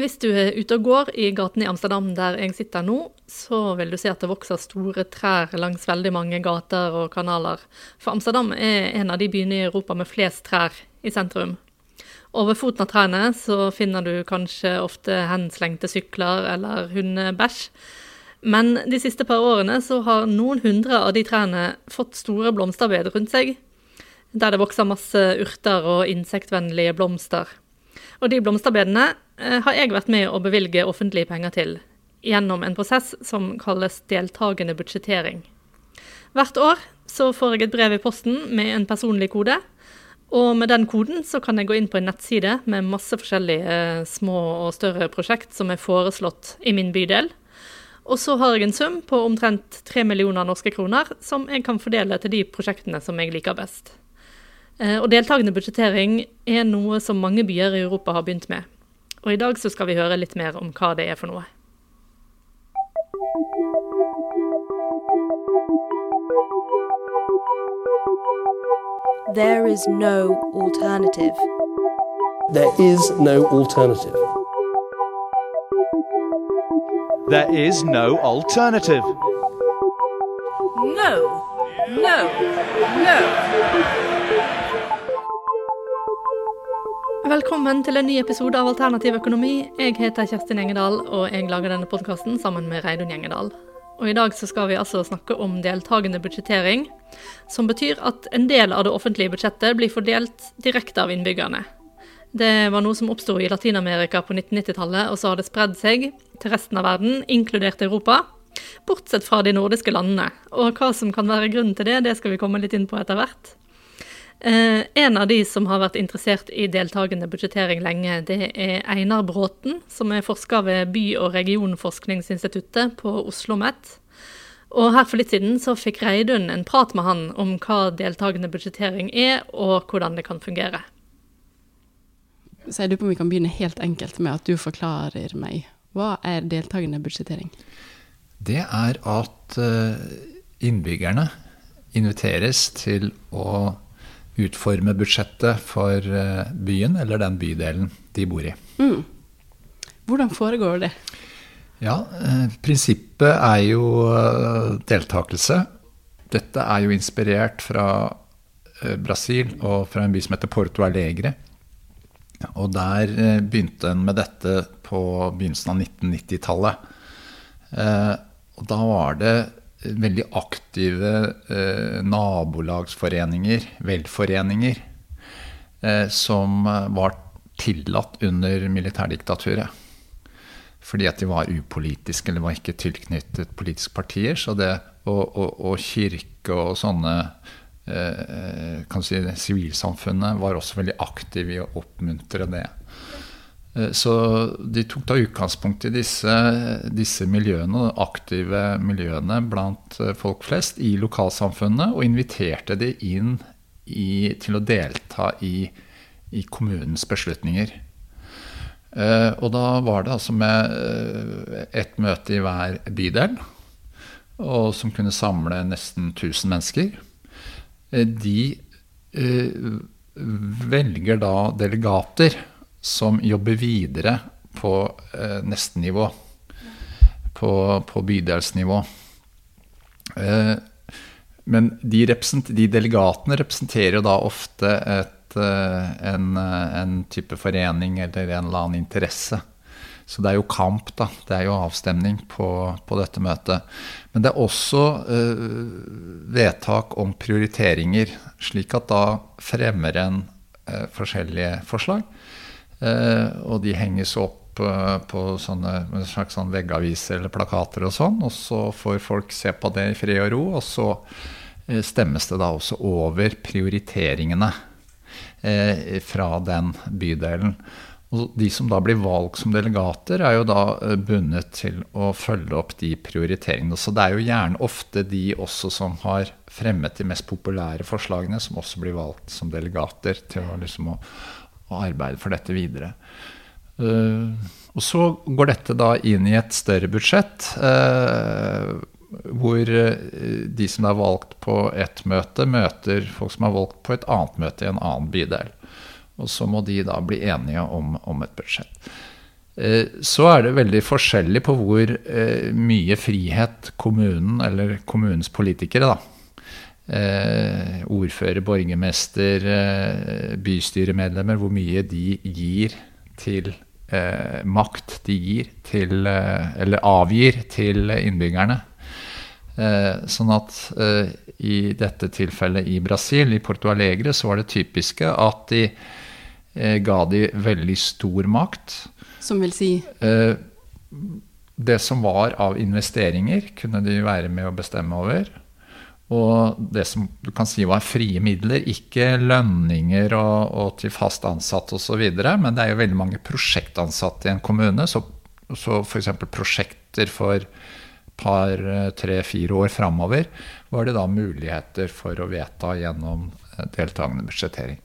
Hvis du er ute og går i gaten i Amsterdam der jeg sitter nå, så vil du se at det vokser store trær langs veldig mange gater og kanaler. For Amsterdam er en av de byene i Europa med flest trær i sentrum. Over foten av trærne så finner du kanskje ofte henslengte sykler eller hundebæsj. Men de siste par årene så har noen hundre av de trærne fått store blomsterbed rundt seg, der det vokser masse urter og insektvennlige blomster. Og de blomsterbedene eh, har jeg vært med å bevilge offentlige penger til, gjennom en prosess som kalles deltakende budsjettering. Hvert år så får jeg et brev i posten med en personlig kode. Og med den koden så kan jeg gå inn på en nettside med masse forskjellige eh, små og større prosjekt som er foreslått i min bydel. Og så har jeg en sum på omtrent tre millioner norske kroner som jeg kan fordele til de prosjektene som jeg liker best. Eh, og deltakende budsjettering er noe som mange byer i Europa har begynt med. Og i dag så skal vi høre litt mer om hva det er for noe. There is no alternative. There is no alternative. There is no alternative. No, no, no. Velkommen til en ny episode av Alternativ økonomi. Jeg heter Kjerstin Engedal, og jeg lager denne podkasten sammen med Reidun Gjengedal. Og I dag skal vi altså snakke om deltakende budsjettering, som betyr at en del av det offentlige budsjettet blir fordelt direkte av innbyggerne. Det var noe som oppsto i Latin-Amerika på 1990-tallet, og så har det spredd seg til resten av verden, inkludert Europa. Bortsett fra de nordiske landene. Og hva som kan være grunnen til det, det skal vi komme litt inn på etter hvert. Eh, en av de som har vært interessert i deltakende budsjettering lenge, det er Einar Bråten, som er forsker ved By- og regionforskningsinstituttet på Oslo OsloMet. Og her for litt siden så fikk Reidun en prat med han om hva deltakende budsjettering er, og hvordan det kan fungere. Så jeg lurer på om vi kan begynne helt enkelt med at du forklarer meg. Hva er deltakende budsjettering? Det er at eh, innbyggerne inviteres til å utforme budsjettet for eh, byen eller den bydelen de bor i. Mm. Hvordan foregår det? Ja, eh, Prinsippet er jo eh, deltakelse. Dette er jo inspirert fra Brasil og fra en by som heter Porto Alegre. Og der begynte en med dette på begynnelsen av 1990-tallet. Og da var det veldig aktive eh, nabolagsforeninger, velforeninger, eh, som var tillatt under militærdiktaturet. Fordi at de var upolitiske eller var ikke tilknyttet politiske partier. Så det, og, og, og kirke og sånne eh, kan si Sivilsamfunnet var også veldig aktive i å oppmuntre det. Eh, så de tok da utgangspunkt i disse, disse miljøene, aktive miljøene blant eh, folk flest i lokalsamfunnet, og inviterte de inn i, til å delta i, i kommunens beslutninger. Eh, og da var det altså med ett møte i hver bydel, og som kunne samle nesten 1000 mennesker. De velger da delegater som jobber videre på eh, nestenivå. På, på bydelsnivå. Eh, men de, de, delegatene representerer jo da ofte et, eh, en, en, type forening eller en eller annen interesse. Så det er jo kamp, da. Det er jo avstemning på, på dette møtet. Men det er også eh, vedtak om prioriteringer, slik at da fremmer en eh, forskjellige forslag. Eh, og de henges opp eh, på sånne slags sånn veggaviser eller plakater og sånn. Og så får folk se på det i fred og ro, og så eh, stemmes det da også over prioriteringene fra den bydelen. Og de som da blir valgt som delegater, er jo da bundet til å følge opp de prioriteringene. Så det er jo gjerne ofte de også som har fremmet de mest populære forslagene, som også blir valgt som delegater til å liksom å og arbeide for dette videre. Uh, og så går dette da inn i et større budsjett, uh, hvor eh, de som er valgt på ett møte, møter folk som er valgt på et annet møte i en annen bydel. Og så må de da bli enige om, om et budsjett. Eh, Så er det veldig forskjellig på hvor eh, mye frihet kommunen, eller kommunens politikere, da, eh, ordfører, borgermester, eh, bystyremedlemmer, hvor mye de gir til eh, makt de gir til, eh, eller avgir til innbyggerne. Eh, sånn at eh, i dette tilfellet i Brasil, i Porto Alegre, så var det typiske at de ga de veldig stor makt. Som vil si Eh, det som var av investeringer, kunne de være med å bestemme over. Og det som du kan si var frie midler, ikke lønninger og, og til fast ansatt osv., men det er jo veldig mange prosjektansatte i en kommune. Så, så f.eks. prosjekter for par, eh, tre, fire år framover var det da muligheter for å vedta gjennom eh, deltakende budsjettering.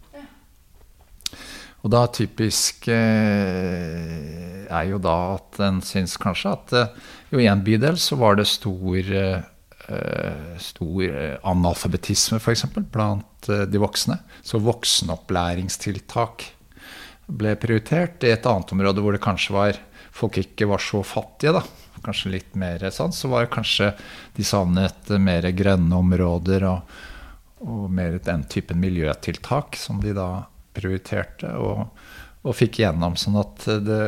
Og da typisk eh, er jo da at en syns kanskje at jo i en bydel så var det stor, stor eh, analfabetisme f.eks. blant eh, de voksne. Så voksenopplæringstiltak ble prioritert. I et annet område hvor det kanskje var folk ikke var så fattige, da, kanskje litt mer sånn, så var det kanskje de savnet mer grønne områder og, og mer den typen miljøtiltak som de da prioriterte og, og fikk gjennom. Sånn at det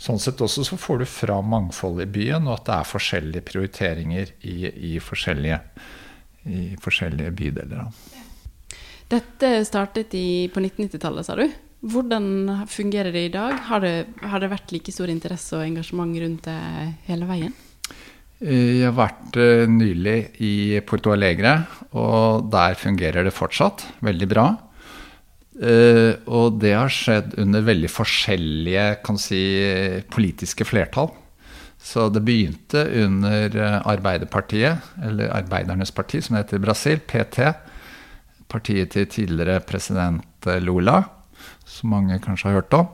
Sånn sett også så får du fra mangfold i byen, og at det er forskjellige prioriteringer i, i, forskjellige, i forskjellige bydeler. Da. Dette startet i, på 1990-tallet, sa du. Hvordan fungerer det i dag? Har det, har det vært like stor interesse og engasjement rundt det hele veien? Jeg har vært eh, nylig i Porto Alegre, og der fungerer det fortsatt veldig bra. Eh, og det har skjedd under veldig forskjellige kan si, politiske flertall. Så det begynte under eh, Arbeiderpartiet, eller Arbeidernes parti, som heter i Brasil, PT. Partiet til tidligere president eh, Lula, som mange kanskje har hørt om.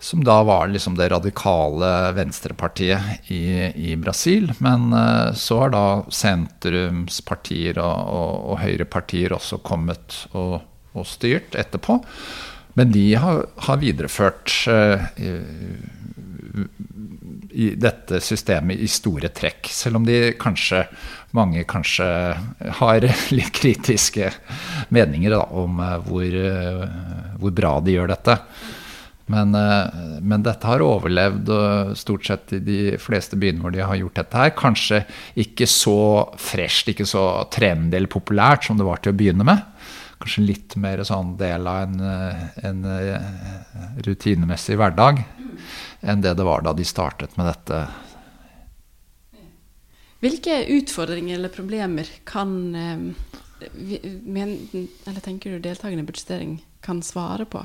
Som da var liksom det radikale venstrepartiet i, i Brasil. Men uh, så har da sentrumspartier og, og, og høyrepartier også kommet og og styrt etterpå. Men de har, har videreført uh, i, dette systemet i store trekk. Selv om de kanskje, mange kanskje har litt kritiske meninger da, om uh, hvor, uh, hvor, bra de gjør dette. Men, men, dette har overlevd stort sett i de fleste byene hvor de har gjort dette her. Kanskje ikke så fresht, ikke så trendy eller populært som det var til å begynne med kanskje litt mer sånn del av en, en rutinemessig hverdag enn det det var da de startet med dette. Hvilke utfordringer eller problemer kan men, eller tenker du deltakende budsjettering kan svare på?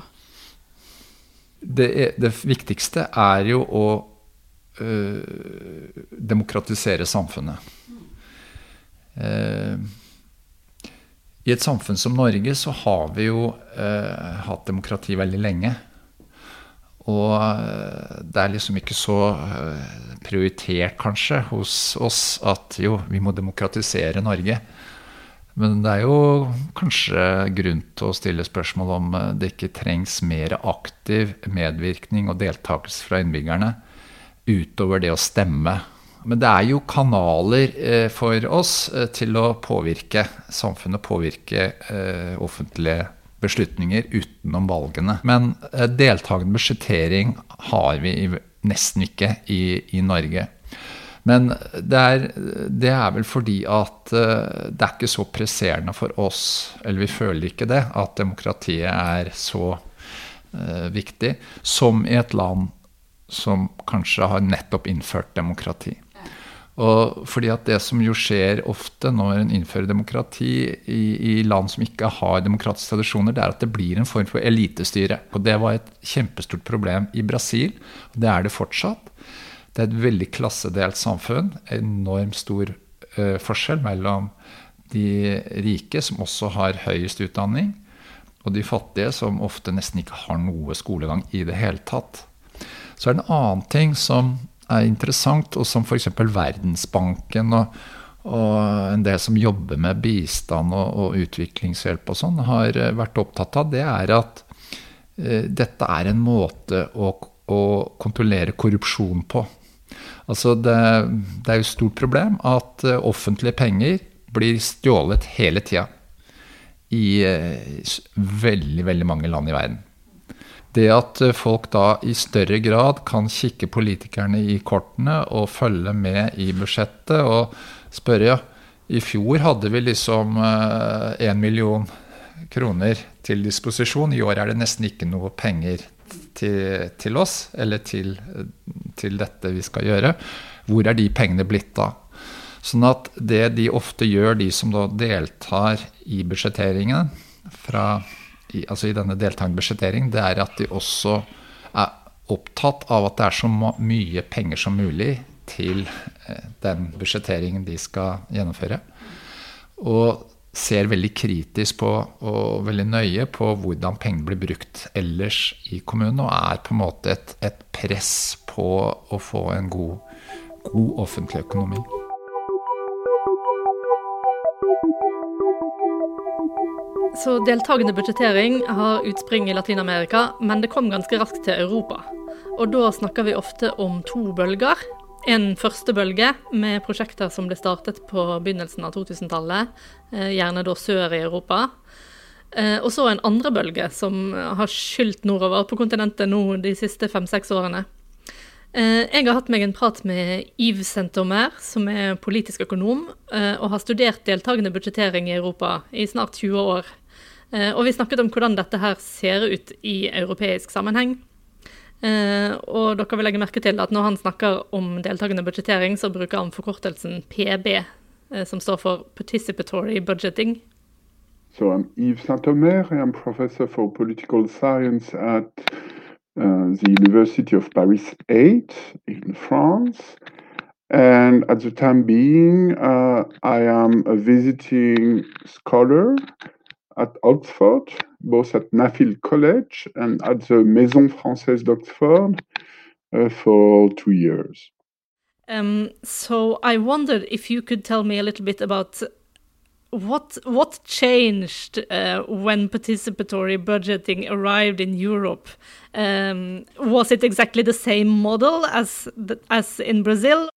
Det, er, det viktigste er jo å øh, demokratisere samfunnet. Uh, i et samfunn som Norge så har vi jo eh, hatt demokrati veldig lenge. Og eh, det er liksom ikke så eh, prioritert, kanskje, hos oss at jo, vi må demokratisere Norge. Men det er jo kanskje grunn til å stille spørsmål om eh, det ikke trengs mer aktiv medvirkning og deltakelse fra innbyggerne utover det å stemme men det er jo kanaler eh, for oss eh, til å påvirke samfunnet, påvirke eh, offentlige beslutninger utenom valgene. Men deltakende budsjettering har vi nesten ikke i, i Norge. Men det er, det er, vel fordi at det er ikke så presserende for oss, eller vi føler ikke det, at demokratiet er så uh, viktig som i et land som kanskje har nettopp innført demokrati. Og fordi at Det som jo skjer ofte når en innfører demokrati i, i, land som ikke har demokratiske tradisjoner, det er at det blir en form for elitestyre. Og Det var et kjempestort problem i Brasil, og det er det fortsatt. Det er et veldig klassedelt samfunn. Enormt stor uh, forskjell mellom de rike, som også har høyest utdanning, og de fattige, som ofte nesten ikke har noe skolegang i det hele tatt. Så er det en annen ting som er interessant, og som f.eks. Verdensbanken og, og, en del som jobber med bistand og, og utviklingshjelp og sånn, har eh, vært opptatt av, det er at eh, dette er en måte å, å kontrollere korrupsjon på. Altså det, det er jo et stort problem at eh, offentlige penger blir stjålet hele tida. I eh, veldig, veldig mange land i verden. Det at eh, folk da i større grad kan kikke politikerne i kortene og følge med i budsjettet og spørre ja, i fjor hadde vi liksom én million kroner til disposisjon. I år er det nesten ikke noe penger til, til oss, eller til, til dette vi skal gjøre. Hvor er de pengene blitt av? Sånn at det de ofte gjør, de som da deltar i budsjetteringen, fra, i, altså i denne deltakende budsjettering, det er at de også er opptatt av at det er så mye penger som mulig til eh, den budsjetteringen de skal gjennomføre. Og ser veldig kritisk på og veldig nøye på hvordan pengene blir brukt ellers i kommunen, og er på en måte et, et press på å få en god, god offentlig økonomi. Så deltakende budsjettering har utspring i Latin-Amerika, men det kom ganske raskt til Europa. Og da snakker vi ofte om to bølger. En første bølge med prosjekter som ble startet på begynnelsen av 2000-tallet, eh, gjerne da sør i Europa. Eh, Og så en andre bølge som har skylt nordover på kontinentet nå de siste fem-seks årene. Eh, Jeg har hatt meg en prat med Yves Saint-Omer, som er politisk økonom, og har studert deltakende budsjettering i Europa i snart 20 år. Eh, Og vi snakket om hvordan dette her ser ut i europeisk sammenheng. Eh, Og dere vil legge merke til at når han snakker om deltakende budsjettering, så bruker han forkortelsen PB, eh, som står for Participatory Budgeting. So I'm Yves Saint-Omer. I'm professor for political science at uh, the University of Paris 8 in France. And at the time being, uh, I am a visiting scholar at Oxford, both at Nuffield College and at the Maison Française d'Oxford uh, for two years. Um, so I wondered if you could tell me a little bit about what what changed uh, when participatory budgeting arrived in Europe. Um, was it exactly the same model as the, as in Brazil?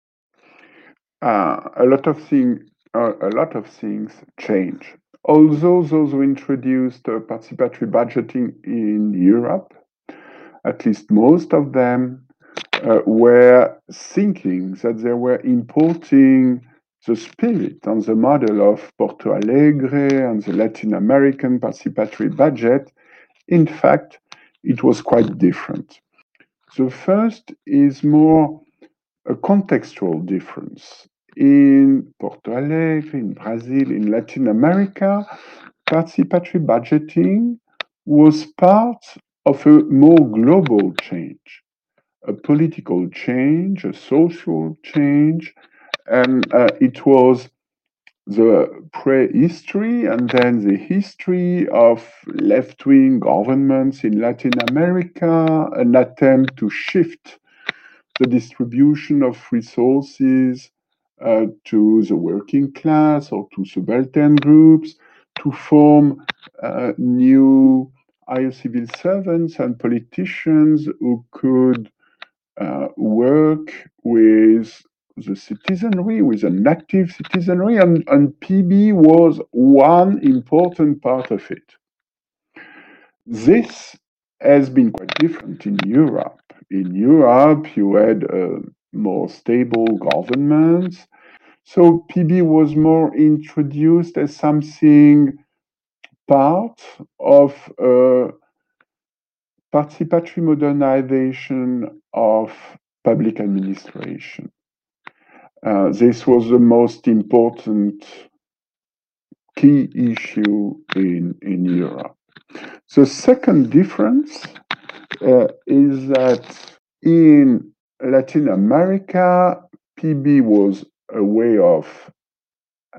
uh, a lot of things uh, a lot of things change. Although those who introduced participatory budgeting in Europe, at least most of them, uh, were thinking that they were importing the spirit and the model of Porto Alegre and the Latin American participatory budget. In fact, it was quite different. The first is more a contextual difference. In Porto Alegre, in Brazil, in Latin America, participatory budgeting was part of a more global change, a political change, a social change, and uh, it was the prehistory and then the history of left wing governments in Latin America, an attempt to shift the distribution of resources uh, to the working class or to subaltern groups, to form uh, new higher civil servants and politicians who could uh, work with the citizenry, with an active citizenry, and, and PB was one important part of it. This has been quite different in Europe. In Europe, you had uh, more stable governments. So PB was more introduced as something part of uh, participatory modernization of public administration. Uh, this was the most important key issue in, in Europe. The second difference uh, is that in Latin America, PB was a way of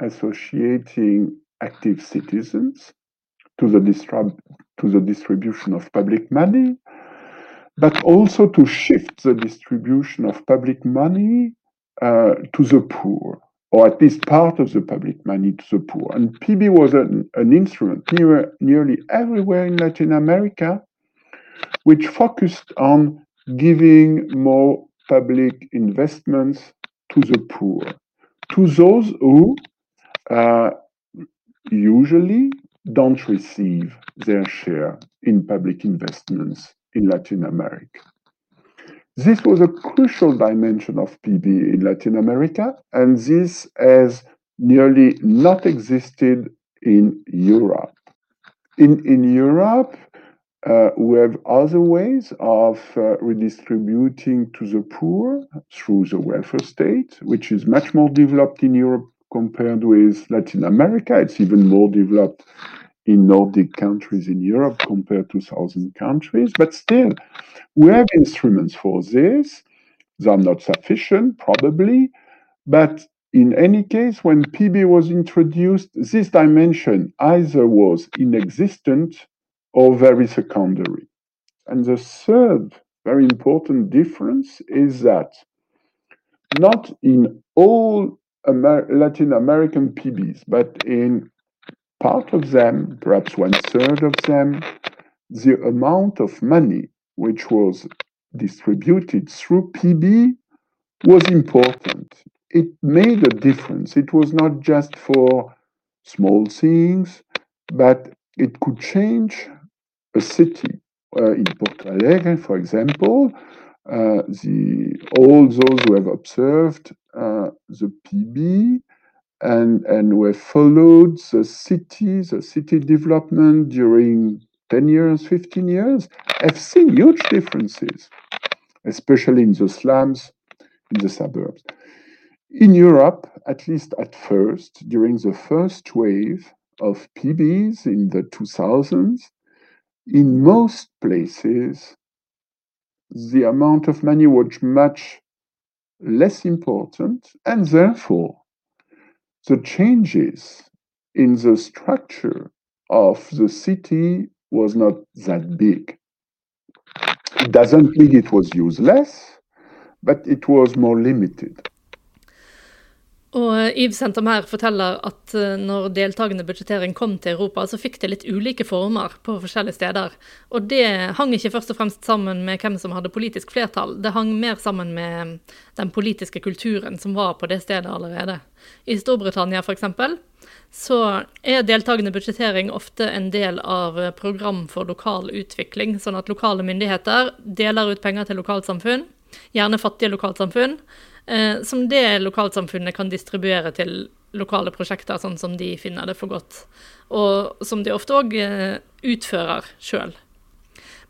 associating active citizens to the, distrib- to the distribution of public money, but also to shift the distribution of public money uh, to the poor, or at least part of the public money to the poor. And PB was an, an instrument near, nearly everywhere in Latin America, which focused on giving more public investments to the poor, to those who uh, usually don't receive their share in public investments in Latin America. This was a crucial dimension of PB in Latin America, and this has nearly not existed in Europe. In, in Europe, uh, we have other ways of uh, redistributing to the poor through the welfare state, which is much more developed in Europe compared with Latin America. It's even more developed in Nordic countries in Europe compared to southern countries. But still, we have instruments for this. They are not sufficient, probably. But in any case, when PB was introduced, this dimension either was inexistent or very secondary. And the third very important difference is that not in all Amer- Latin American PBs, but in part of them, perhaps one third of them, the amount of money which was distributed through PB was important. It made a difference. It was not just for small things, but it could change a city. Uh, in Porto Alegre, for example, uh, the, all those who have observed uh, the PB and, and who have followed the city, the city development during 10 years, 15 years, have seen huge differences, especially in the slums, in the suburbs. In Europe, at least at first, during the first wave of PBs in the 2000s, in most places, the amount of money was much less important, and therefore, the changes in the structure of the city was not that big. It doesn't mean it was useless, but it was more limited. Og Yves Sentermer forteller at eh, når deltakende budsjettering kom til Europa, så fikk det litt ulike former på forskjellige steder. Og det hang ikke først og fremst sammen med hvem som hadde politisk flertall, det hang mer sammen med den politiske kulturen som var på det stedet allerede. I Storbritannia f.eks. så er deltakende budsjettering ofte en del av program for lokal utvikling, sånn at lokale myndigheter deler ut penger til lokalsamfunn, gjerne fattige lokalsamfunn eh, som det lokalsamfunnet kan distribuere til lokale prosjekter, sånn som de finner det for godt. Og som de ofte òg eh, utfører sjøl.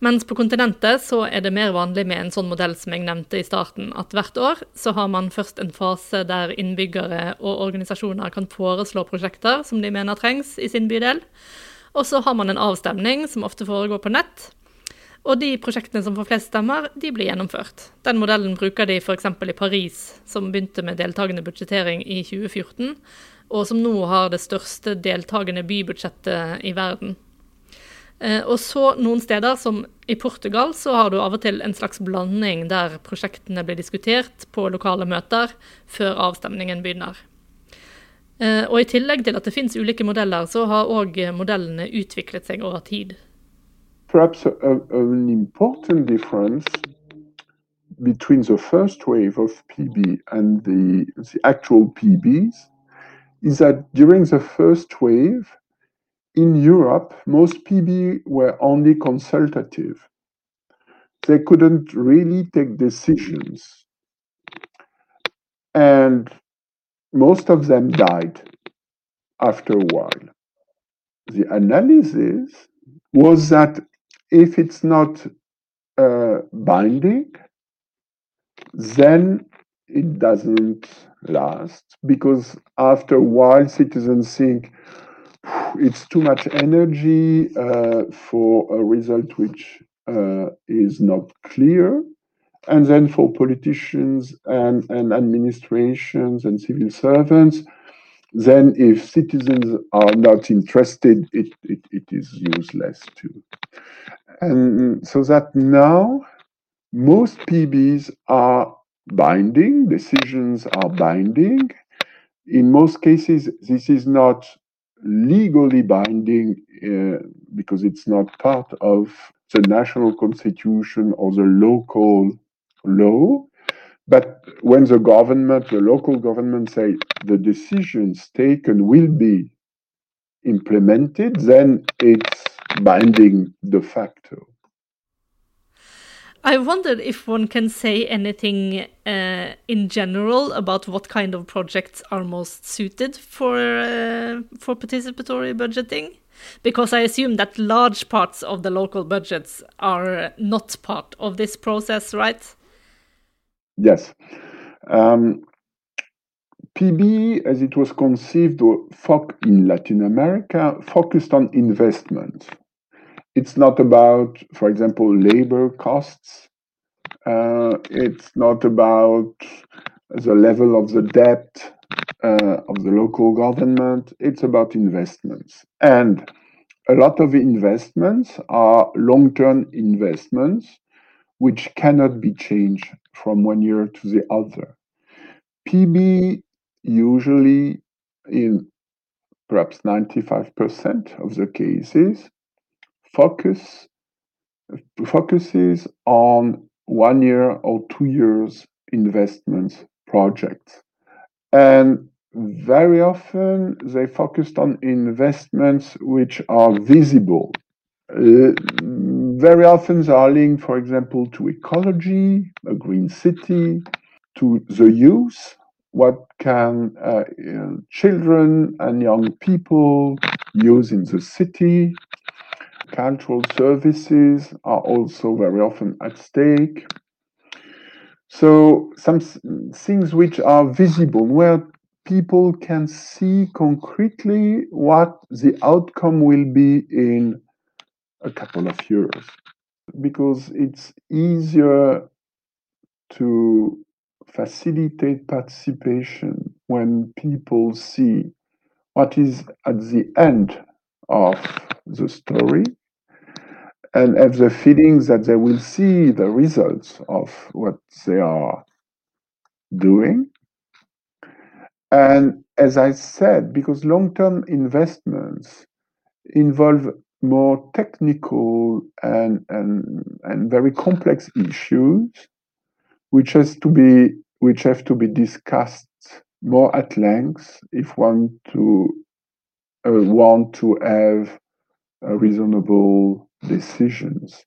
Mens på kontinentet så er det mer vanlig med en sånn modell som jeg nevnte i starten, at hvert år så har man først en fase der innbyggere og organisasjoner kan foreslå prosjekter som de mener trengs i sin bydel. Og så har man en avstemning som ofte foregår på nett, og de prosjektene som får flest stemmer, de blir gjennomført. Den modellen bruker de f.eks. i Paris, som begynte med deltakende budsjettering i 2014, og som nå har det største deltakende bybudsjettet i verden. Eh, og så noen steder, som i Portugal, så har du av og til en slags blanding der prosjektene blir diskutert på lokale møter før avstemningen begynner. Eh, og i tillegg til at det finnes ulike modeller, så har òg modellene utviklet seg over tid. Perhaps a, an important difference between the first wave of PB and the, the actual PBs is that during the first wave, in Europe, most PB were only consultative. They couldn't really take decisions. And most of them died after a while. The analysis was that if it's not uh, binding, then it doesn't last because after a while citizens think it's too much energy uh, for a result which uh, is not clear. And then for politicians and, and administrations and civil servants, then if citizens are not interested, it, it, it is useless too. And so that now most PBs are binding, decisions are binding. In most cases, this is not legally binding uh, because it's not part of the national constitution or the local law. But when the government, the local government say the decisions taken will be implemented, then it's binding de facto. I wonder if one can say anything uh, in general about what kind of projects are most suited for uh, for participatory budgeting, because I assume that large parts of the local budgets are not part of this process, right? Yes. Um, PB, as it was conceived in Latin America, focused on investment. It's not about, for example, labor costs. Uh, it's not about the level of the debt uh, of the local government. It's about investments. And a lot of investments are long term investments which cannot be changed from one year to the other. PB usually, in perhaps 95% of the cases, focus focuses on one year or two years investment projects. And very often they focused on investments which are visible. Uh, very often they are linked, for example, to ecology, a green city, to the youth. What can uh, uh, children and young people use in the city? Cultural services are also very often at stake. So, some things which are visible, where people can see concretely what the outcome will be in a couple of years because it's easier to facilitate participation when people see what is at the end of the story and have the feeling that they will see the results of what they are doing. And as I said, because long term investments involve more technical and, and, and very complex issues, which has to be which have to be discussed more at length if one to uh, want to have uh, reasonable decisions.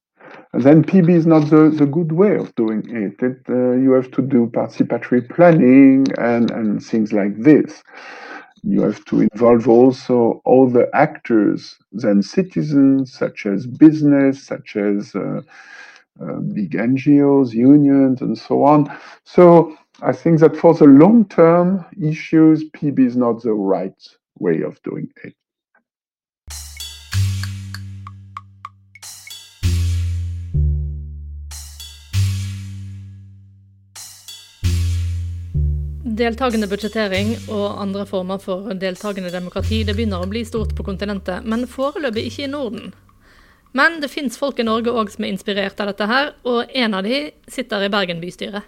And then PB is not the, the good way of doing it. it uh, you have to do participatory planning and, and things like this you have to involve also all the actors, then citizens, such as business, such as uh, uh, big NGOs, unions, and so on. So I think that for the long term issues, PB is not the right way of doing it. Deltakende budsjettering og andre former for deltakende demokrati det begynner å bli stort på kontinentet, men foreløpig ikke i Norden. Men det fins folk i Norge òg som er inspirert av dette her, og en av de sitter i Bergen bystyre.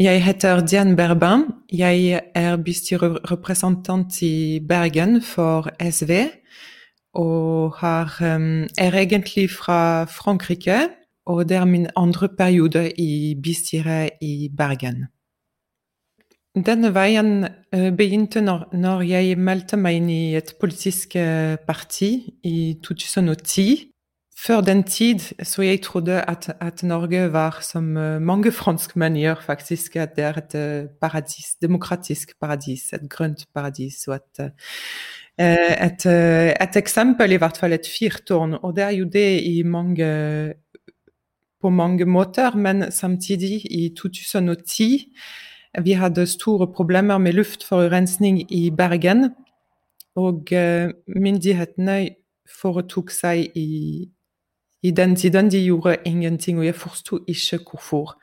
Jeg heter Diane Berbin. Jeg er bystyrerepresentant i Bergen for SV. Og har, um, er egentlig fra Frankrike, og det er min andre periode i bystyret i Bergen. Denne veien uh, begynte når, når, jeg meldte meg inn i et politisk uh, parti i 2010. Før den tid så jeg trodde at, at Norge var som uh, mange franskmenn gjør, faktisk, at det er et paradis, demokratisk paradis, et grønt paradis. og et, et, et, eksempel, i hvert fall et fyrtårn. Og det er jo det i mange, på mange måter, men samtidig, i 2010 vi hadde store problemer med luftforurensning i Bergen. Og uh, myndighetene foretok seg i, i, den tiden De gjorde ingenting, og jeg forsto ikke hvorfor.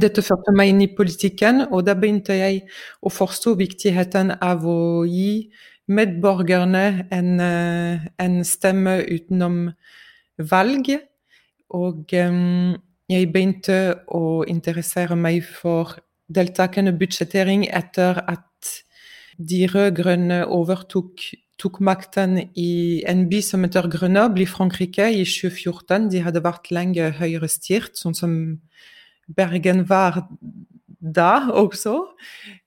Dette førte meg inn i politikken, og da begynte jeg å forstå viktigheten av å gi medborgerne en, uh, en stemme utenom valg. Og um, jeg begynte å interessere meg for deltakende budsjettering etter at de rød-grønne overtok tok makten i en by som heter Grenoble i Frankrike i 2014. De hadde vært lenge høyrestyrt, sånn som Bergen var da også,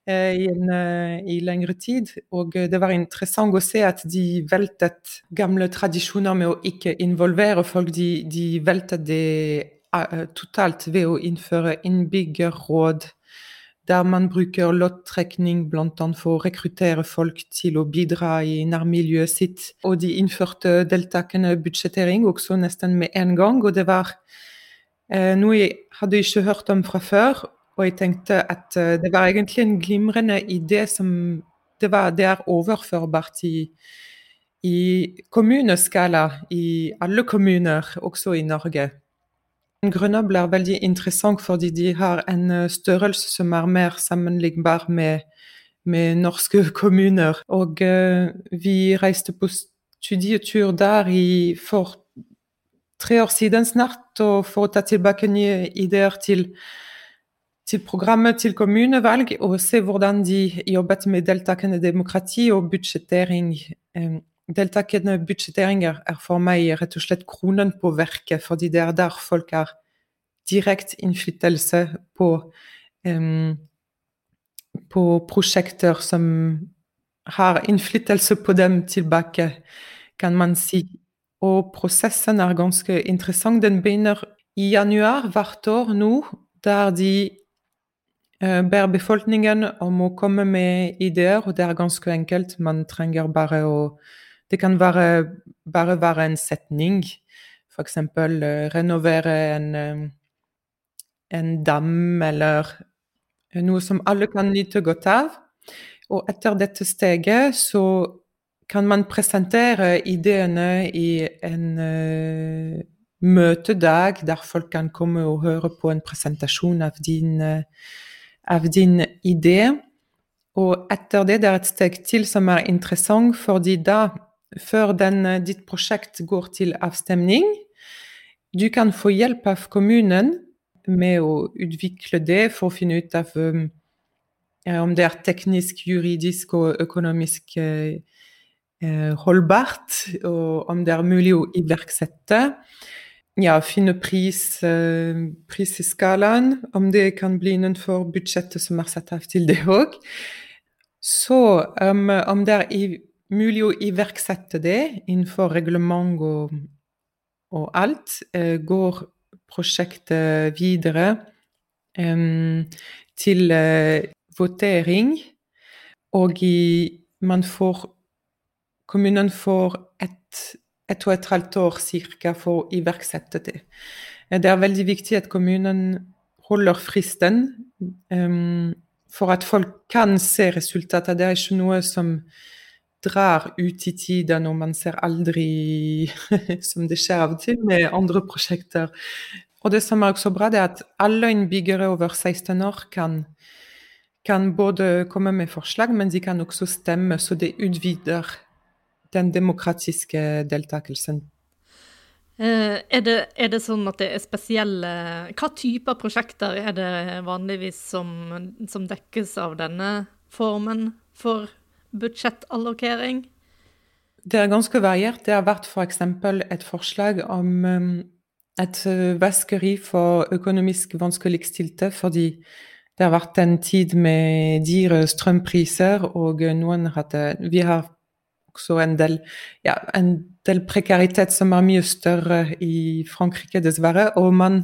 eh, i, en, eh, i lengre tid. Og det var interessant å se at de veltet gamle tradisjoner med å ikke involvere folk. De, de veltet det totalt ved å innføre innbyggerråd der man bruker loddtrekning bl.a. for å rekruttere folk til å bidra i nærmiljøet sitt. Og de innførte deltakende budsjettering også nesten med en gang. Og det var eh, noe jeg hadde ikke hørt om fra før. Og jeg tenkte at eh, det var egentlig en glimrende idé som det, var, det er overførbart i, i kommuneskala i alle kommuner, også i Norge. Grenoble er veldig interessant fordi de har en eh, størrelse som er mer sammenlignbar med, med norske kommuner. Og uh, vi reiste på studietur der i, for tre år siden snart, og for å ta tilbake nye ideer til, til programmet til kommunevalg, og se hvordan de jobbet med deltakende demokrati og budsjettering. Um, deltakende budsjetteringer er for meg rett og slett kronen på verket, fordi det er der folk har direkte innflytelse på, um, på prosjekter som har innflytelse på dem tilbake, kan man si. Og prosessen er ganske interessant. Den begynner i januar hvert år nå, der de uh, ber befolkningen om å komme med ideer, og det er ganske enkelt. Man trenger bare å Det kan være, bare være en setning. F.eks. Uh, renovere en, uh, en dam eller noe som alle kan nyte godt av. Og etter dette steget så kan man presentere ideene i en uh, møtedag der folk kan komme og høre på en presentasjon av din, uh, av din idé. Og etter det det er et steg til som er interessant, fordi da, før den, uh, ditt prosjekt går til avstemning, du kan få hjelp av kommunen med å utvikle det for å finne ut av um, om det er teknisk, juridisk og økonomisk uh, holdbart, og om det er mulig å iverksette. Ja, finne pris, uh, pris i skalaen, om det kan bli innenfor budsjettet som er satt av til det òg. Så um, om det er mulig å iverksette det innenfor reglement og, og alt, uh, går prosjektet videre um, til uh, votering. Og i, man får Kommunen får ett et og et halvt år cirka for å iverksette det. Det er veldig viktig at kommunen holder fristen um, for at folk kan se resultatet. Det er ikke noe som drar ut i tida når man ser aldri som det skjer av og til med andre prosjekter. Og det som er også bra, det er at alle innbyggere over 16 år kan, kan både komme med forslag, men de kan også stemme, så det utvider den demokratiske deltakelsen. Eh, er, det, er, det, sånn at det er spesielle Hva typer prosjekter er det vanligvis som, som dekkes av denne formen for budsjettallokering? Det er ganske variert. Det har vært f.eks. For et forslag om um, et uh, vaskeri for økonomisk vanskeligstilte, fordi det har vært en tid med dyre strømpriser, og noen hadde Vi har også en del, ja, en del prekaritet som er mye større i Frankrike, dessverre. Og man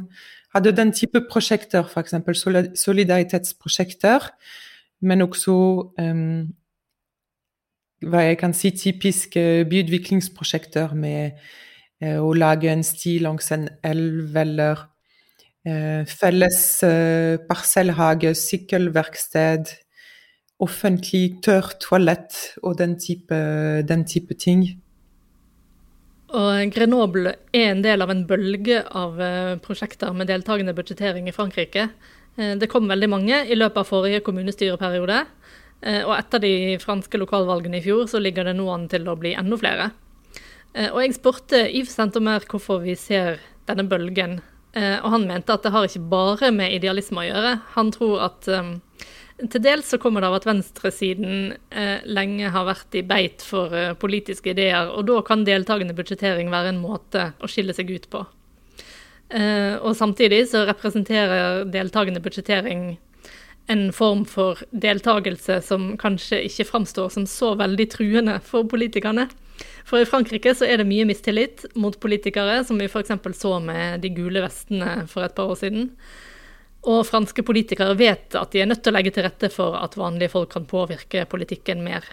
hadde den type prosjekter, f.eks. solidaritetsprosjekter, men også um, hva jeg kan si typiske byutviklingsprosjekter med eh, å lage en sti langs en elv eller eh, felles eh, parsellhage, sykkelverksted, offentlig tørr toalett og den type, den type ting. Og Grenoble er en del av en bølge av eh, prosjekter med deltakende budsjettering i Frankrike. Eh, det kom veldig mange i løpet av forrige kommunestyreperiode. Eh, og etter de franske lokalvalgene i fjor, så ligger det nå an til å bli enda flere. Eh, og jeg spurte Yves Sentomer hvorfor vi ser denne bølgen, eh, og han mente at det har ikke bare med idealisme å gjøre. Han tror at til dels så kommer det av at venstresiden lenge har vært i beit for politiske ideer, og da kan deltakende budsjettering være en måte å skille seg ut på. Og samtidig så representerer deltakende budsjettering en form for deltakelse som kanskje ikke framstår som så veldig truende for politikerne. For i Frankrike så er det mye mistillit mot politikere, som vi f.eks. så med de gule vestene for et par år siden. Og franske politikere vet at de er nødt til å legge til rette for at vanlige folk kan påvirke politikken mer.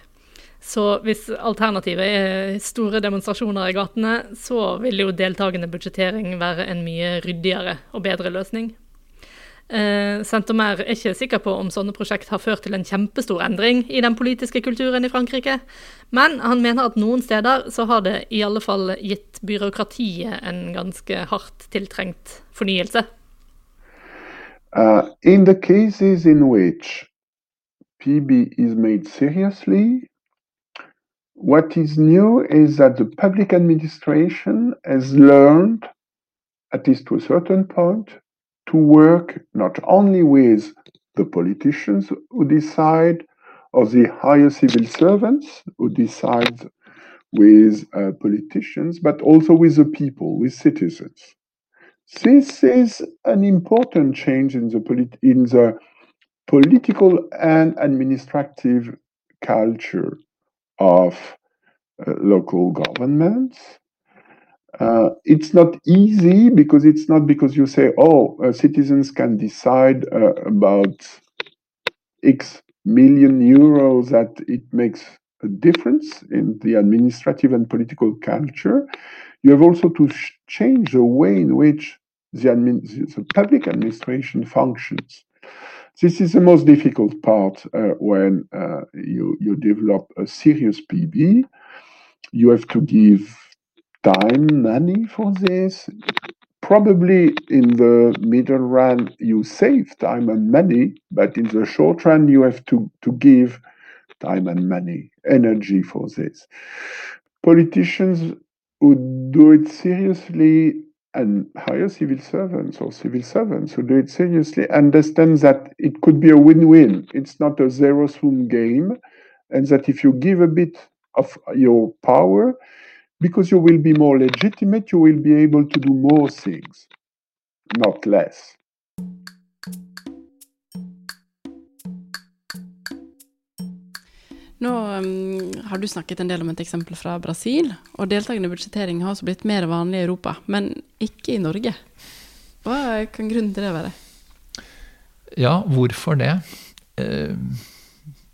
Så hvis alternativet er store demonstrasjoner i gatene, så vil jo deltakende budsjettering være en mye ryddigere og bedre løsning. Eh, Saint-Omer er ikke sikker på om sånne prosjekt har ført til en kjempestor endring i den politiske kulturen i Frankrike, men han mener at noen steder så har det i alle fall gitt byråkratiet en ganske hardt tiltrengt fornyelse. Uh, in the cases in which PB is made seriously, what is new is that the public administration has learned, at least to a certain point, to work not only with the politicians who decide or the higher civil servants who decide with uh, politicians, but also with the people, with citizens. This is an important change in the, polit- in the political and administrative culture of uh, local governments. Uh, it's not easy because it's not because you say, oh, uh, citizens can decide uh, about X million euros that it makes a difference in the administrative and political culture. You have also to sh- change the way in which the, admin- the public administration functions. This is the most difficult part uh, when uh, you, you develop a serious PB. You have to give time, money for this. Probably in the middle run, you save time and money, but in the short run, you have to, to give time and money, energy for this. Politicians who do it seriously and hire civil servants or civil servants who do it seriously understand that it could be a win-win. It's not a zero-sum game, and that if you give a bit of your power, because you will be more legitimate, you will be able to do more things, not less. Nå um, har du snakket en del om et eksempel fra Brasil, og deltakende budsjettering har også blitt mer vanlig i Europa, men ikke i Norge. Hva kan grunnen til det være? Ja, hvorfor det? Eh,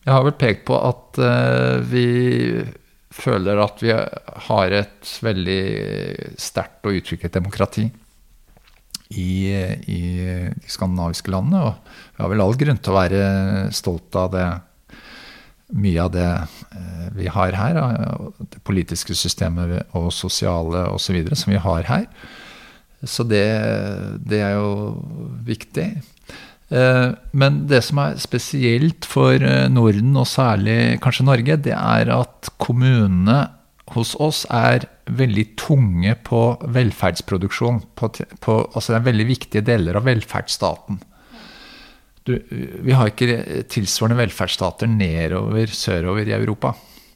Jeg har vel pekt på at eh, vi føler at vi har et veldig sterkt og utviklet demokrati i, i de skandinaviske landene. Og vi har vel all grunn til å være stolt av det, mye av det eh, vi har her. Det politiske systemet og sosiale osv. som vi har her. Så det, det er jo viktig. Eh, Men det som er spesielt for eh, Norden, og særlig kanskje Norge, det er at kommunene hos oss er veldig tunge på velferdsproduksjon. På, på, altså det er veldig viktige deler av velferdsstaten. Du, vi har ikke tilsvarende velferdsstater nedover, sørover i Europa.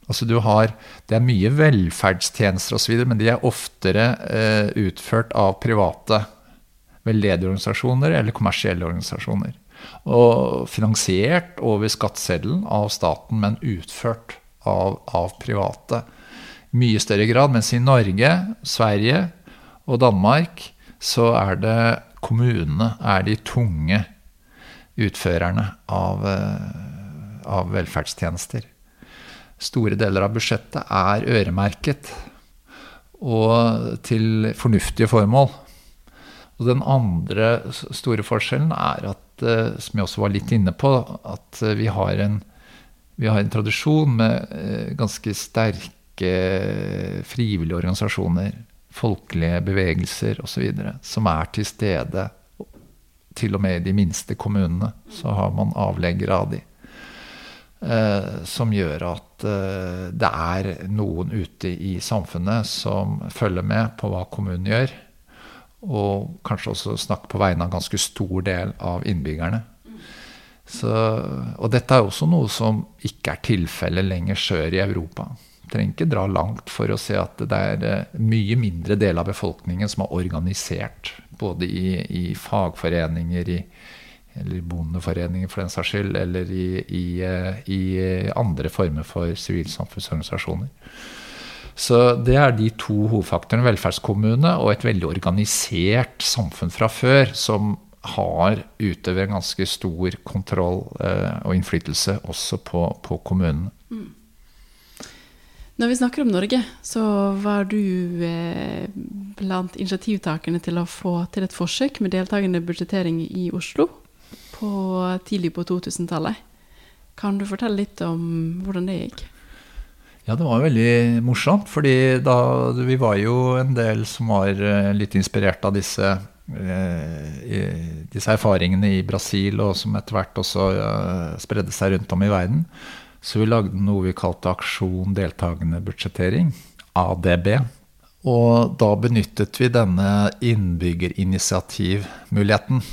Altså du har, Det er mye velferdstjenester osv., men de er oftere eh, utført av private veldedige eller kommersielle organisasjoner. Og finansiert over skatteseddelen av staten, men utført av, av private. I mye større grad. Mens i Norge, Sverige og Danmark så er det kommunene er de tunge utførerne av, eh, av velferdstjenester. Store deler av budsjettet er øremerket og til fornuftige formål. Og den andre store forskjellen er at, eh, som jeg også var litt inne på, at eh, vi har en, vi har en tradisjon med eh, ganske sterke frivillige organisasjoner, folkelige bevegelser osv., som er til stede. Til og med i de minste kommunene så har man avleggere av de. Som gjør at det er noen ute i samfunnet som følger med på hva kommunen gjør og kanskje også snakke på vegne av en ganske stor del av innbyggerne. Så, og dette er også noe som ikke er tilfellet lenger sør i Europa. Trenger ikke dra langt for å se at det er eh, mye mindre del av befolkningen som er organisert. Både i, i fagforeninger, i, eller bondeforeninger for den saks skyld, eller i, i, eh, andre former for sivilsamfunnsorganisasjoner. Så det er de to hovedfaktorene. Velferdskommune og et veldig organisert samfunn fra før, som har utøver en ganske stor kontroll eh, og innflytelse også på, på kommunen. Mm. Når vi snakker om Norge, så var du eh, blant initiativtakerne til å få til et forsøk med deltakende budsjettering i Oslo på, tidlig på 2000-tallet. Kan du fortelle litt om hvordan det gikk? Ja, det var veldig morsomt. fordi da, vi var jo en del som var eh, litt inspirert av disse, eh, disse erfaringene i Brasil, og som etter hvert også eh, spredde seg rundt om i verden. Så vi lagde noe vi kalte Aksjon deltakende budsjettering, ADB. Og da benyttet vi denne innbyggerinitiativmuligheten.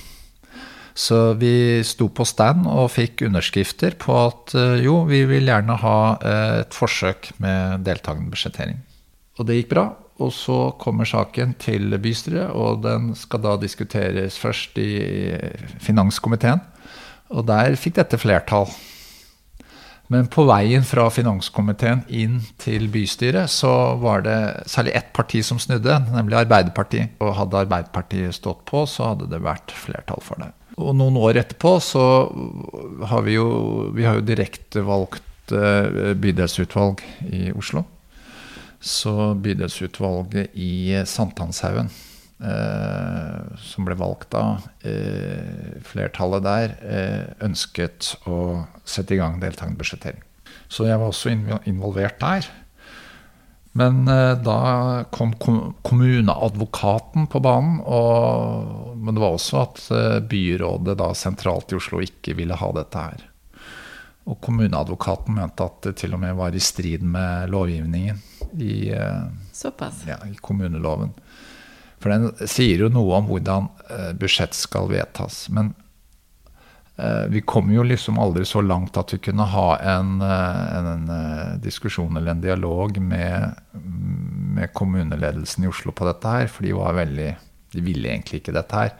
Så vi sto på stand og fikk underskrifter på at eh, jo, vi vil gjerne ha eh, et forsøk med deltakende budsjettering. Og det gikk bra. Og så kommer saken til bystyret, og den skal da diskuteres først i finanskomiteen. Og der fikk dette flertall. Men på veien fra finanskomiteen inn til bystyret så var det særlig ett parti som snudde, nemlig Arbeiderpartiet. Og hadde Arbeiderpartiet stått på, så hadde det vært flertall for det. Og noen år etterpå så har vi jo, vi har jo direktevalgt eh, bydelsutvalg i Oslo. Så bydelsutvalget i Sankthanshaugen Eh, som ble valgt da, eh, flertallet der, eh, ønsket å sette i gang deltakende budsjettering. Så jeg var også involvert der. Men da kom kommuneadvokaten på banen. Og, men det var også at byrådet da sentralt i Oslo ikke ville ha dette her. Og kommuneadvokaten mente at det til og med var i strid med lovgivningen i, ja, i kommuneloven. For den sier jo noe om hvordan eh, budsjett skal vedtas. Men eh, vi kom jo liksom aldri så langt at vi kunne ha en, eh, en, en diskusjon eller en dialog med, med, kommuneledelsen i Oslo på dette her. For de var veldig De ville egentlig ikke dette her.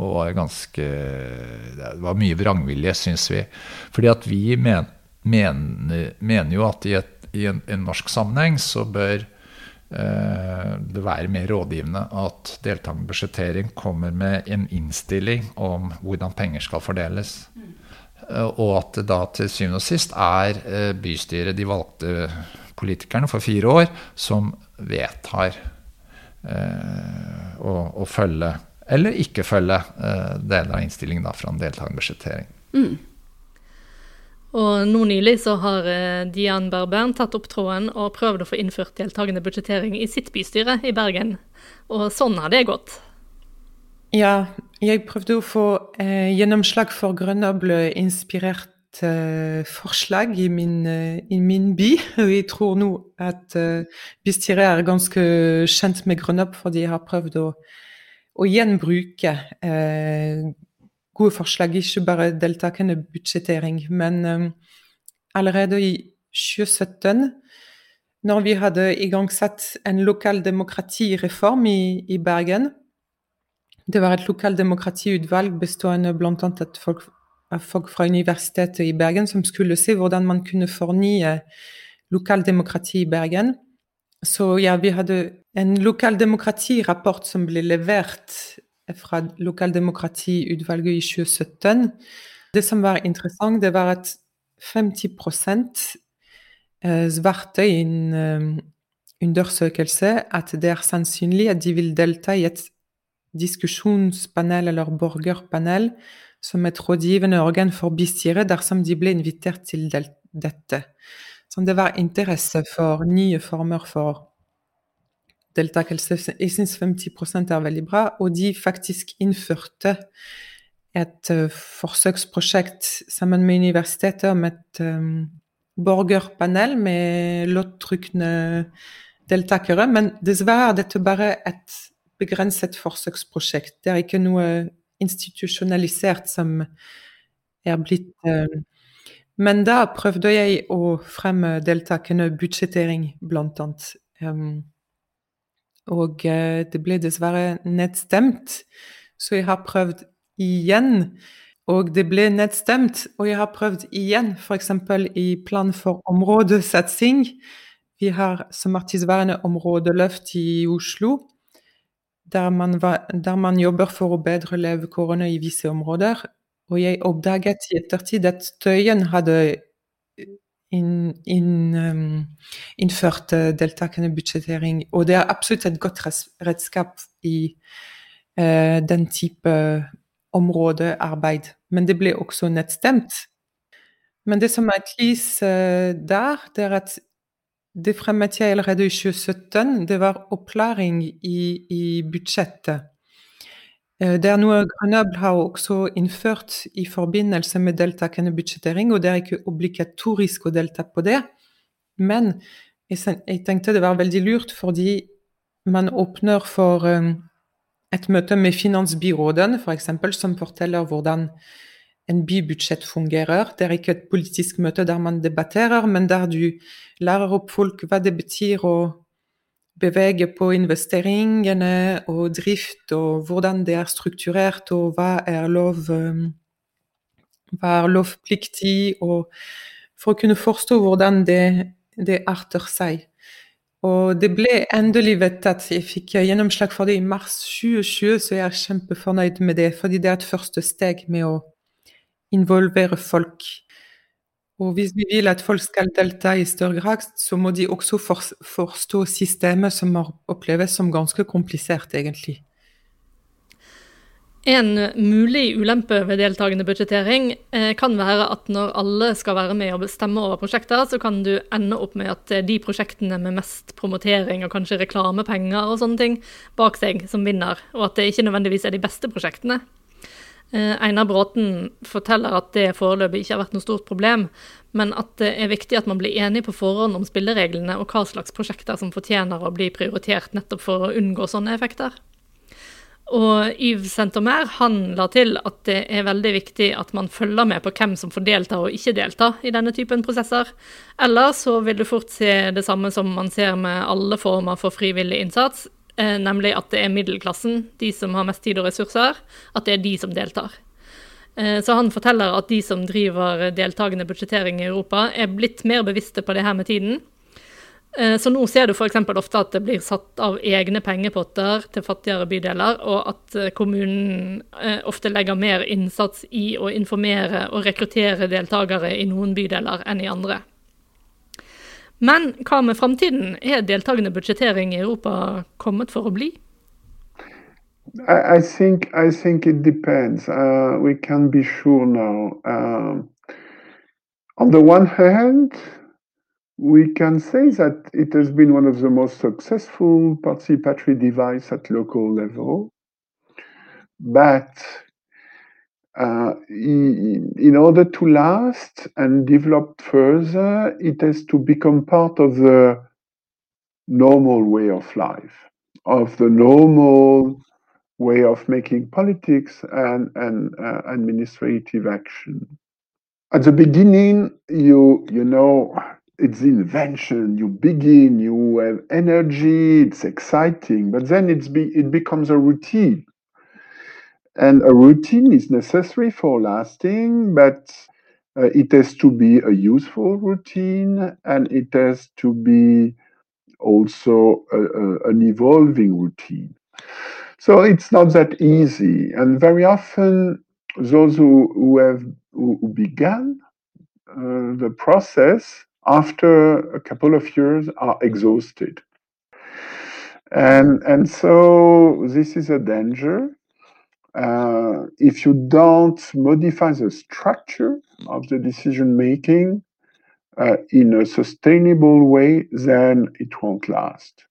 Og var ganske Det var mye vrangvilje, syns vi. Fordi at vi men, mener, mener, jo at i, et, i en, en norsk sammenheng så bør Eh, det være mer rådgivende at deltakende budsjettering kommer med en innstilling om hvordan penger skal fordeles. Eh, og at det da til syvende og sist er eh, bystyret, de valgte politikerne for fire år, som vedtar å, å følge, eller ikke følge, deler av innstillingen da, fra en deltakende budsjettering. Mm. Og nå nylig så har eh, Dian Berbern tatt opp tråden og prøvd å få innført deltakende budsjettering i sitt bystyre i Bergen. Og sånn har det gått. Ja, jeg prøvde å få eh, gjennomslag for Grenoble-inspirert eh, forslag i min, eh, i min, by. Og jeg tror nå at eh, bystyret er ganske kjent med Grenoble, fordi jeg har prøvd å, å gjenbruke eh, gode forslag, ikke bare deltakende budsjettering. Men um, allerede i 2017, når vi hadde igangsatt en lokaldemokratireform i, i Bergen Det var et lokaldemokratiutvalg bestående bl.a. av folk, folk fra Universitetet i Bergen som skulle se hvordan man kunne fornye lokaldemokrati i Bergen. Så ja, vi hadde en lokaldemokratirapport som ble levert fra lokaldemokratiutvalget i 2017. Det som var interessant, det var at 50 eh, svarte i en eh, undersøkelse at det er sannsynlig at de vil delta i et diskusjonspanel eller borgerpanel som et rådgivende organ for bystyret dersom de ble invitert til dette. Så det var interesse for nye former for deltakelse. Jeg syns 50 er veldig bra. Og de faktisk innførte et forsøksprosjekt sammen med universitetet om et um, borgerpanel med låttrykne deltakere. Men dessverre er dette bare et begrenset forsøksprosjekt. Det er ikke noe institusjonalisert som er blitt eh, Men da prøvde jeg å fremme deltakende budsjettering, blant annet. Um, og eh, det ble dessverre nedstemt, så jeg har prøvd igjen. Og det ble nedstemt, og jeg har prøvd igjen, f.eks. i plan for områdesatsing. Vi har som artistværende områdeløft i Oslo, der man, var, der man jobber for å bedre levekårene i visse områder. Og jeg oppdaget i ettertid at Tøyen hadde inn, inn, um, innført uh, deltakende budsjettering. Og det er absolutt et godt redskap i uh, den type områdearbeid. Men det ble også nettstemt. Men det som er et lys uh, der, det er at det fremmet jeg allerede i 2017. Det var opplæring i, i budsjettet. Eh, det er noe Grenoble har også innført i forbindelse med deltakende budsjettering, og det er ikke obligatorisk å delta på det. Men jeg tenkte det var veldig lurt fordi man åpner for um, et møte med finansbyråden, f.eks., som forteller hvordan en bybudsjett fungerer. Det er ikke et politisk møte der man debatterer, men der du lærer opp folk hva det betyr å bevege på investeringene og drift, og hvordan det er strukturert, og hva er lov um, hva er lovpliktig, og for å kunne forstå hvordan det, det arter seg. Og det ble endelig vedtatt. Jeg fikk gjennomslag for det i mars 2020, så jeg er kjempefornøyd med det. Fordi det er et første steg med å involvere folk og hvis vi vil at folk skal delta i større grad, så må de også forstå systemet som oppleves som ganske komplisert, egentlig. En mulig ulempe ved deltakende budsjettering eh, kan være at når alle skal være med og bestemme over prosjekter, så kan du ende opp med at de prosjektene med mest promotering og kanskje reklamepenger og sånne ting bak seg som vinner, og at det ikke nødvendigvis er de beste prosjektene. Eh, Einar Bråten forteller at det foreløpig ikke har vært noe stort problem, men at det er viktig at man blir enig på forhånd om spillereglene og hva slags prosjekter som fortjener å bli prioritert nettopp for å unngå sånne effekter. Og Yves Sentomer han la til at det er veldig viktig at man følger med på hvem som får delta og ikke delta i denne typen prosesser. Ellers så vil du fort se det samme som man ser med alle former for frivillig innsats, Eh, nemlig at det er middelklassen, de som har mest tid og ressurser, at det er de som deltar. Eh, så han forteller at de som driver deltakende budsjettering i Europa, er blitt mer bevisste på det her med tiden. Eh, så nå ser du f.eks. ofte at det blir satt av egne pengepotter til fattigere bydeler, og at kommunen ofte legger mer innsats i å informere og rekruttere deltakere i noen bydeler enn i andre. Men hva med framtiden? Er deltakende budsjettering i Europa kommet for å bli? I, I think I think it depends. Uh, we can be sure now. Um, on the one hand, we can say that it has been one of the most successful participatory devices at local level. But uh, in order to last and develop further, it has to become part of the normal way of life, of the normal way of making politics and, and uh, administrative action. At the beginning, you you know it's invention. You begin, you have energy, it's exciting, but then it's be, it becomes a routine and a routine is necessary for lasting, but uh, it has to be a useful routine and it has to be also a, a, an evolving routine. So it's not that easy. And very often, those who, who have who, began uh, the process after a couple of years are exhausted. And, and so this is a danger uh, if you don't modify the structure of the decision making uh, in a sustainable way, then it won't last.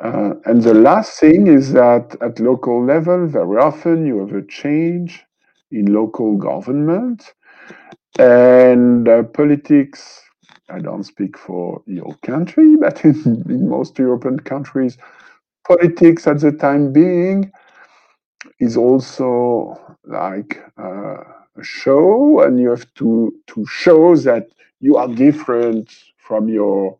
Uh, and the last thing is that at local level, very often you have a change in local government and uh, politics. I don't speak for your country, but in, in most European countries, politics at the time being is also like uh, a show and you have to to show that you are different from your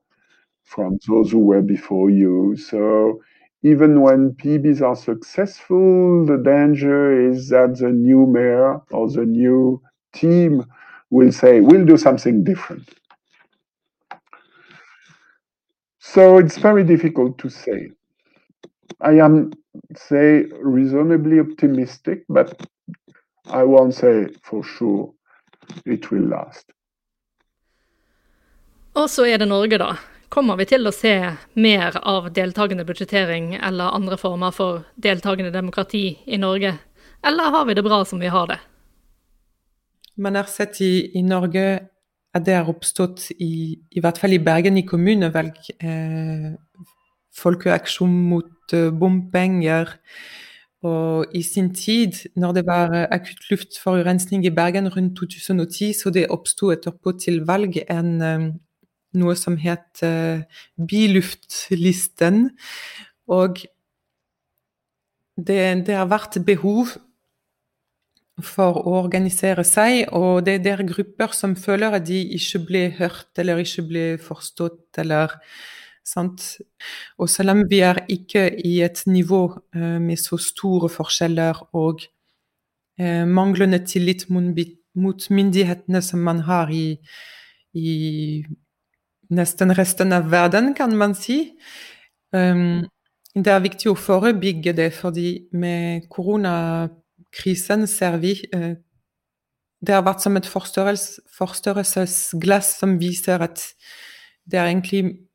from those who were before you. So even when PBs are successful, the danger is that the new mayor or the new team will say, we'll do something different. So it's very difficult to say. I am, say, reasonably optimistic, but I won't say for sure it will last. Og så er det Norge, da. Kommer vi til å se mer av deltakende budsjettering eller andre former for deltakende demokrati i Norge, eller har vi det bra som vi har det? Man har sett i, i Norge at det har oppstått, i, i hvert fall i Bergen, i kommunevalg, eh, folkeaksjon mot eh, bompenger. Og i sin tid, når det var akutt luftforurensning i Bergen rundt 2010, så det oppsto etterpå til valg en, eh, noe som het eh, Biluftlisten. Og det, det har vært behov for å organisere seg, og det er der grupper som føler at de ikke blir hørt eller ikke blir forstått, eller sant. Og selv om vi er ikke i et nivå uh, med så store forskjeller og uh, manglende tillit mot, myndighetene som man har i, i, nesten resten av verden, kan man si. Um, det er viktig å forebygge det, fordi med koronakrisen ser vi eh, Det har vært som et forstørrelsesglass som viser at det er egentlig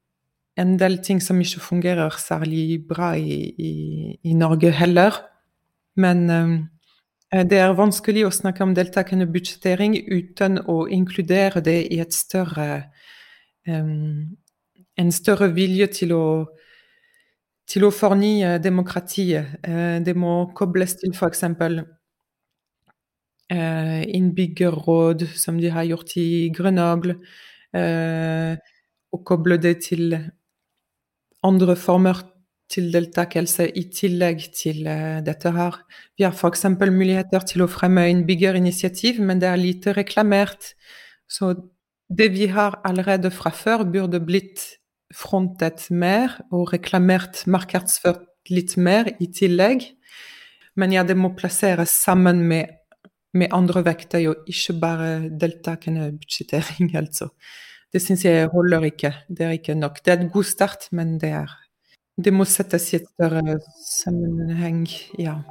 en del ting som ikke fungerer særlig bra i, i, i Norge heller. Men eh, det er vanskelig å snakke om deltakende budsjettering uten å inkludere det i større um, en større vilje til å til å fornye demokratiet. Eh, det må kobles til f.eks. Eh, innbyggerråd, som de har gjort i Grenoble. Eh, og koble det til andre former til deltakelse i tillegg til dette her. Vi har f.eks. muligheter til å fremme innbyggerinitiativ, men det er lite reklamert. Så det vi har allerede fra før, burde blitt frontet mer og reklamert, markedsført litt mer i tillegg. Men ja, det må plasseres sammen med, med andre vekter, og ikke bare deltakende budsjettering, altså. Det syns jeg holder ikke. Det er ikke nok. Det er en god start, men det er Det må settes i et større sammenheng, ja.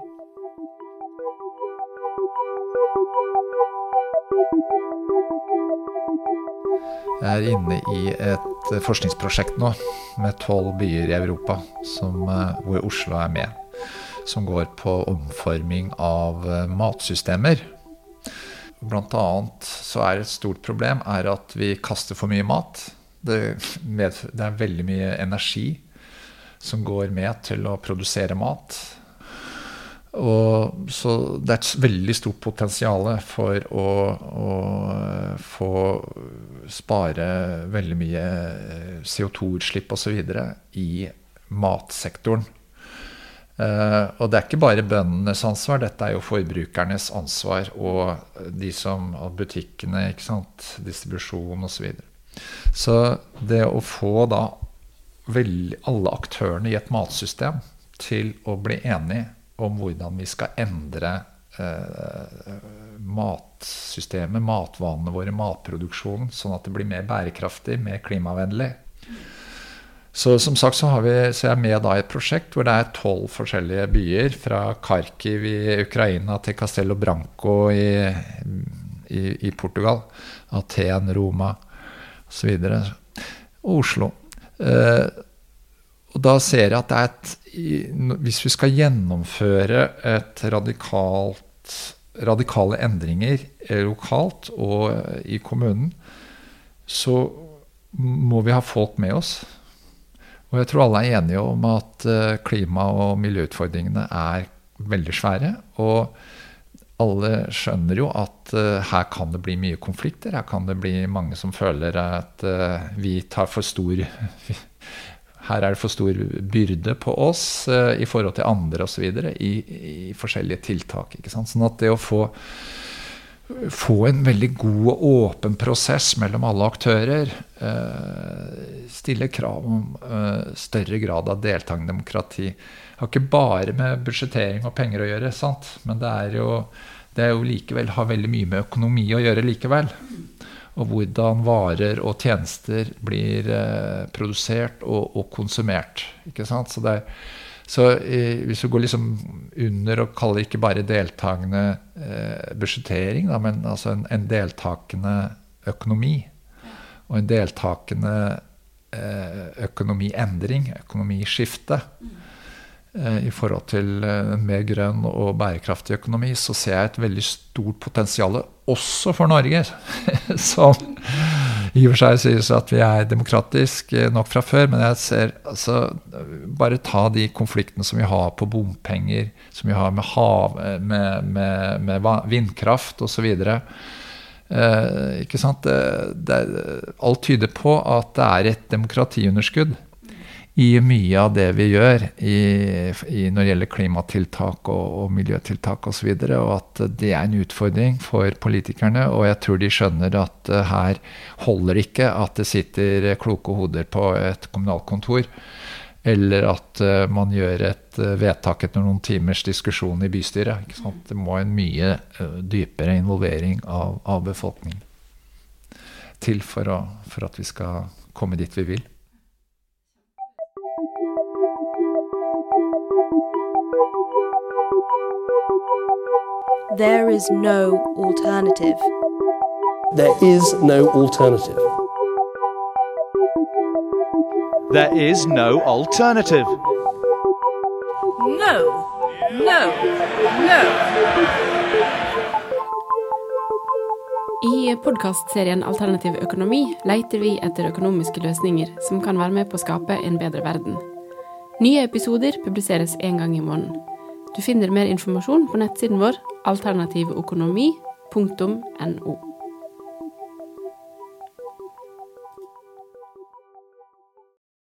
Jeg er inne i et forskningsprosjekt nå med tolv byer i Europa som, eh, hvor Oslo er med. Som går på omforming av eh, matsystemer. Blant annet så er et stort problem er at vi kaster for mye mat. Det, det er veldig mye energi som går med til å produsere mat. Og, så det er et veldig stort potensial for å, å, få spare veldig mye CO2-utslipp osv. i matsektoren. Uh, og det er ikke bare bøndenes ansvar, dette er jo forbrukernes ansvar og de som butikkene, ikke sant, distribusjon osv. Så, videre. så det å få da vel, alle aktørene i et matsystem til å bli enige om hvordan vi skal endre eh, matsystemet, matvanene våre, matproduksjonen, sånn at det blir mer bærekraftig, mer klimavennlig. Så som sagt så, vi, så er jeg med da i et prosjekt hvor det er tolv forskjellige byer. Fra Kharkiv i Ukraina til Castello Branco i, i, i Portugal. Aten, Roma osv. Og Oslo. Eh, og da ser jeg at det er et Hvis vi skal gjennomføre et radikalt, radikale endringer eh, lokalt og eh, i kommunen, så må vi ha folk med oss. Og jeg tror alle er enige om at eh, klima- og miljøutfordringene er veldig svære. Og alle skjønner jo at uh, her kan det bli mye konflikter. Her kan det bli mange som føler at uh, vi tar for stor her er det for stor byrde på oss i forhold til andre osv. I, i forskjellige tiltak. Ikke sant? Sånn at det å få, få en veldig god og åpen prosess mellom alle aktører. Eh, stille krav om eh, større grad av deltakende demokrati. Det har ikke bare med budsjettering og penger å gjøre, sant? men det er jo, det jo likevel har veldig mye med økonomi å gjøre likevel. Og hvordan varer og tjenester blir eh, produsert og, og, konsumert. ikke sant? Så det er så eh, hvis du går liksom under og kaller ikke bare deltakende eh, budsjettering, men altså en, en, deltakende økonomi og en deltakende eh, økonomiendring, økonomiskifte, eh, i forhold til eh, en mer grønn og bærekraftig økonomi, så ser jeg et veldig stort potensial også for Norge, som i og for seg sies at vi er demokratisk eh, nok fra før, men jeg ser altså Bare ta de konfliktene som vi har på bompenger, som vi har med, hav, eh, med, med, med vindkraft osv. Eh, ikke det, alt tyder på at det er et demokratiunderskudd i mye av det vi gjør i, i når det gjelder klimatiltak og, og miljøtiltak osv. Og, så og at det er en utfordring for politikerne. Og jeg tror de skjønner at uh, her holder det ikke at det sitter kloke hoder på et kommunalkontor. Eller at uh, man gjør et uh, vedtak etter noen timers diskusjon i bystyret. Det må en mye dypere involvering av, av befolkningen til for, å, for at vi skal komme dit vi vil. There is no alternative. There is no alternative. There is no alternative. No, no, no. I podkastserien Alternativ økonomi leter vi etter økonomiske løsninger som kan være med på å skape en bedre verden. Nye episoder publiseres én gang i måneden. Du finner mer informasjon på nettsiden vår alternativøkonomi.no.